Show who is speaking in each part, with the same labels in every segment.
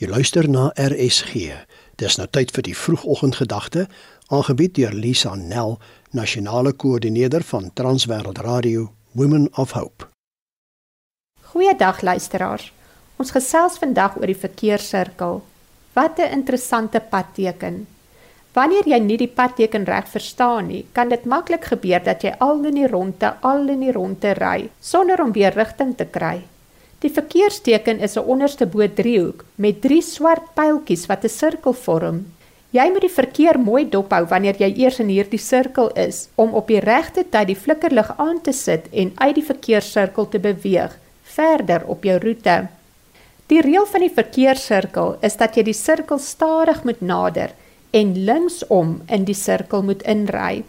Speaker 1: Jy luister na RSG. Dis nou tyd vir die vroegoggendgedagte, aangebied deur Lisa Nel, nasionale koördineerder van Transwêreld Radio Women of Hope.
Speaker 2: Goeiedag luisteraars. Ons gesels vandag oor die verkeerssirkel. Wat 'n interessante padteken. Wanneer jy nie die padteken reg verstaan nie, kan dit maklik gebeur dat jy al in die ronde, al in die ronde ry sonder om weer rigting te kry. Die verkeersteken is 'n onderste bo driehoek met drie swart pyltjies wat 'n sirkel vorm. Jy moet die verkeer mooi dophou wanneer jy eers in hierdie sirkel is om op die regte tyd die flikkerlig aan te sit en uit die verkeerssirkel te beweeg verder op jou roete. Die reël van die verkeerssirkel is dat jy die sirkel stadig moet nader en linksom in die sirkel moet inry.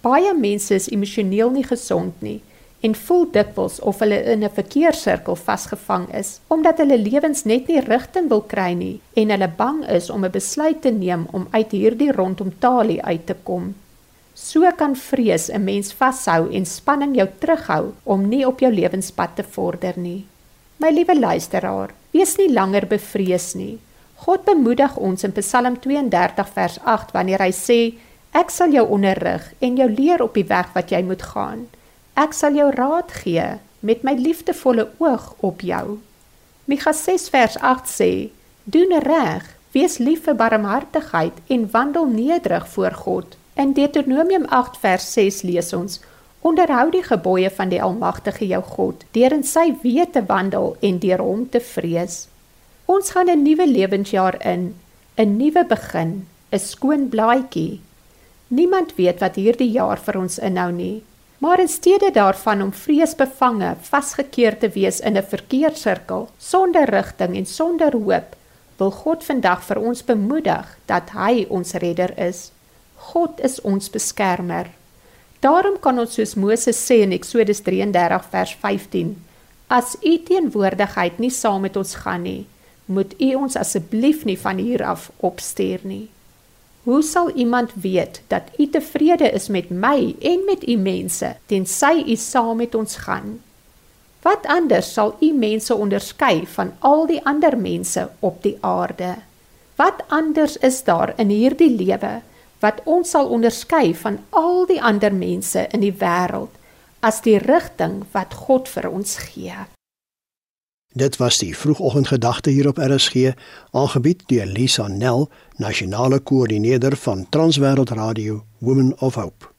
Speaker 2: Baie mense is emosioneel nie gesond nie en voel dikwels of hulle in 'n verkeerssirkel vasgevang is omdat hulle lewens net nie rigting wil kry nie en hulle bang is om 'n besluit te neem om uit hierdie rondom talie uit te kom. So kan vrees 'n mens vashou en spanning jou terughou om nie op jou lewenspad te vorder nie. My liewe luisteraar, wees nie langer bevrees nie. God bemoedig ons in Psalm 32 vers 8 wanneer hy sê: Ek sal jou onderrig en jou leer op die weg wat jy moet gaan. Ek sal jou raad gee met my liefdevolle oog op jou. Mikha 6 vers 8 sê: Doen reg, wees lief vir barmhartigheid en wandel nederig voor God. In Deuteronomium 8 vers 6 lees ons: Onderhou die gebooie van die Almagtige jou God, deur in sy weë te wandel en deur hom te vrees. Ons gaan 'n nuwe lewensjaar in, 'n nuwe begin, 'n skoon blaadjie. Niemand weet wat hierdie jaar vir ons inhou nie. Maar in steede daarvan om vreesbevange vasgekeer te wees in 'n verkeerssirkel sonder rigting en sonder hoop, wil God vandag vir ons bemoedig dat hy ons redder is. God is ons beskermer. Daarom kan ons soos Moses sê in Eksodus 33 vers 15: As u teenwoordigheid nie saam met ons gaan nie, moet u ons asseblief nie van hier af opstuur nie. Hoe sal iemand weet dat u tevrede is met my en met u mense tensy u saam met ons gaan? Wat anders sal u mense onderskei van al die ander mense op die aarde? Wat anders is daar in hierdie lewe wat ons sal onderskei van al die ander mense in die wêreld as die rigting wat God vir ons gee?
Speaker 1: Dit was die vroegoggendgedagte hier op RSG, aangebied deur Lisa Nel, nasionale koördineerder van Transwêreld Radio Women of Hope.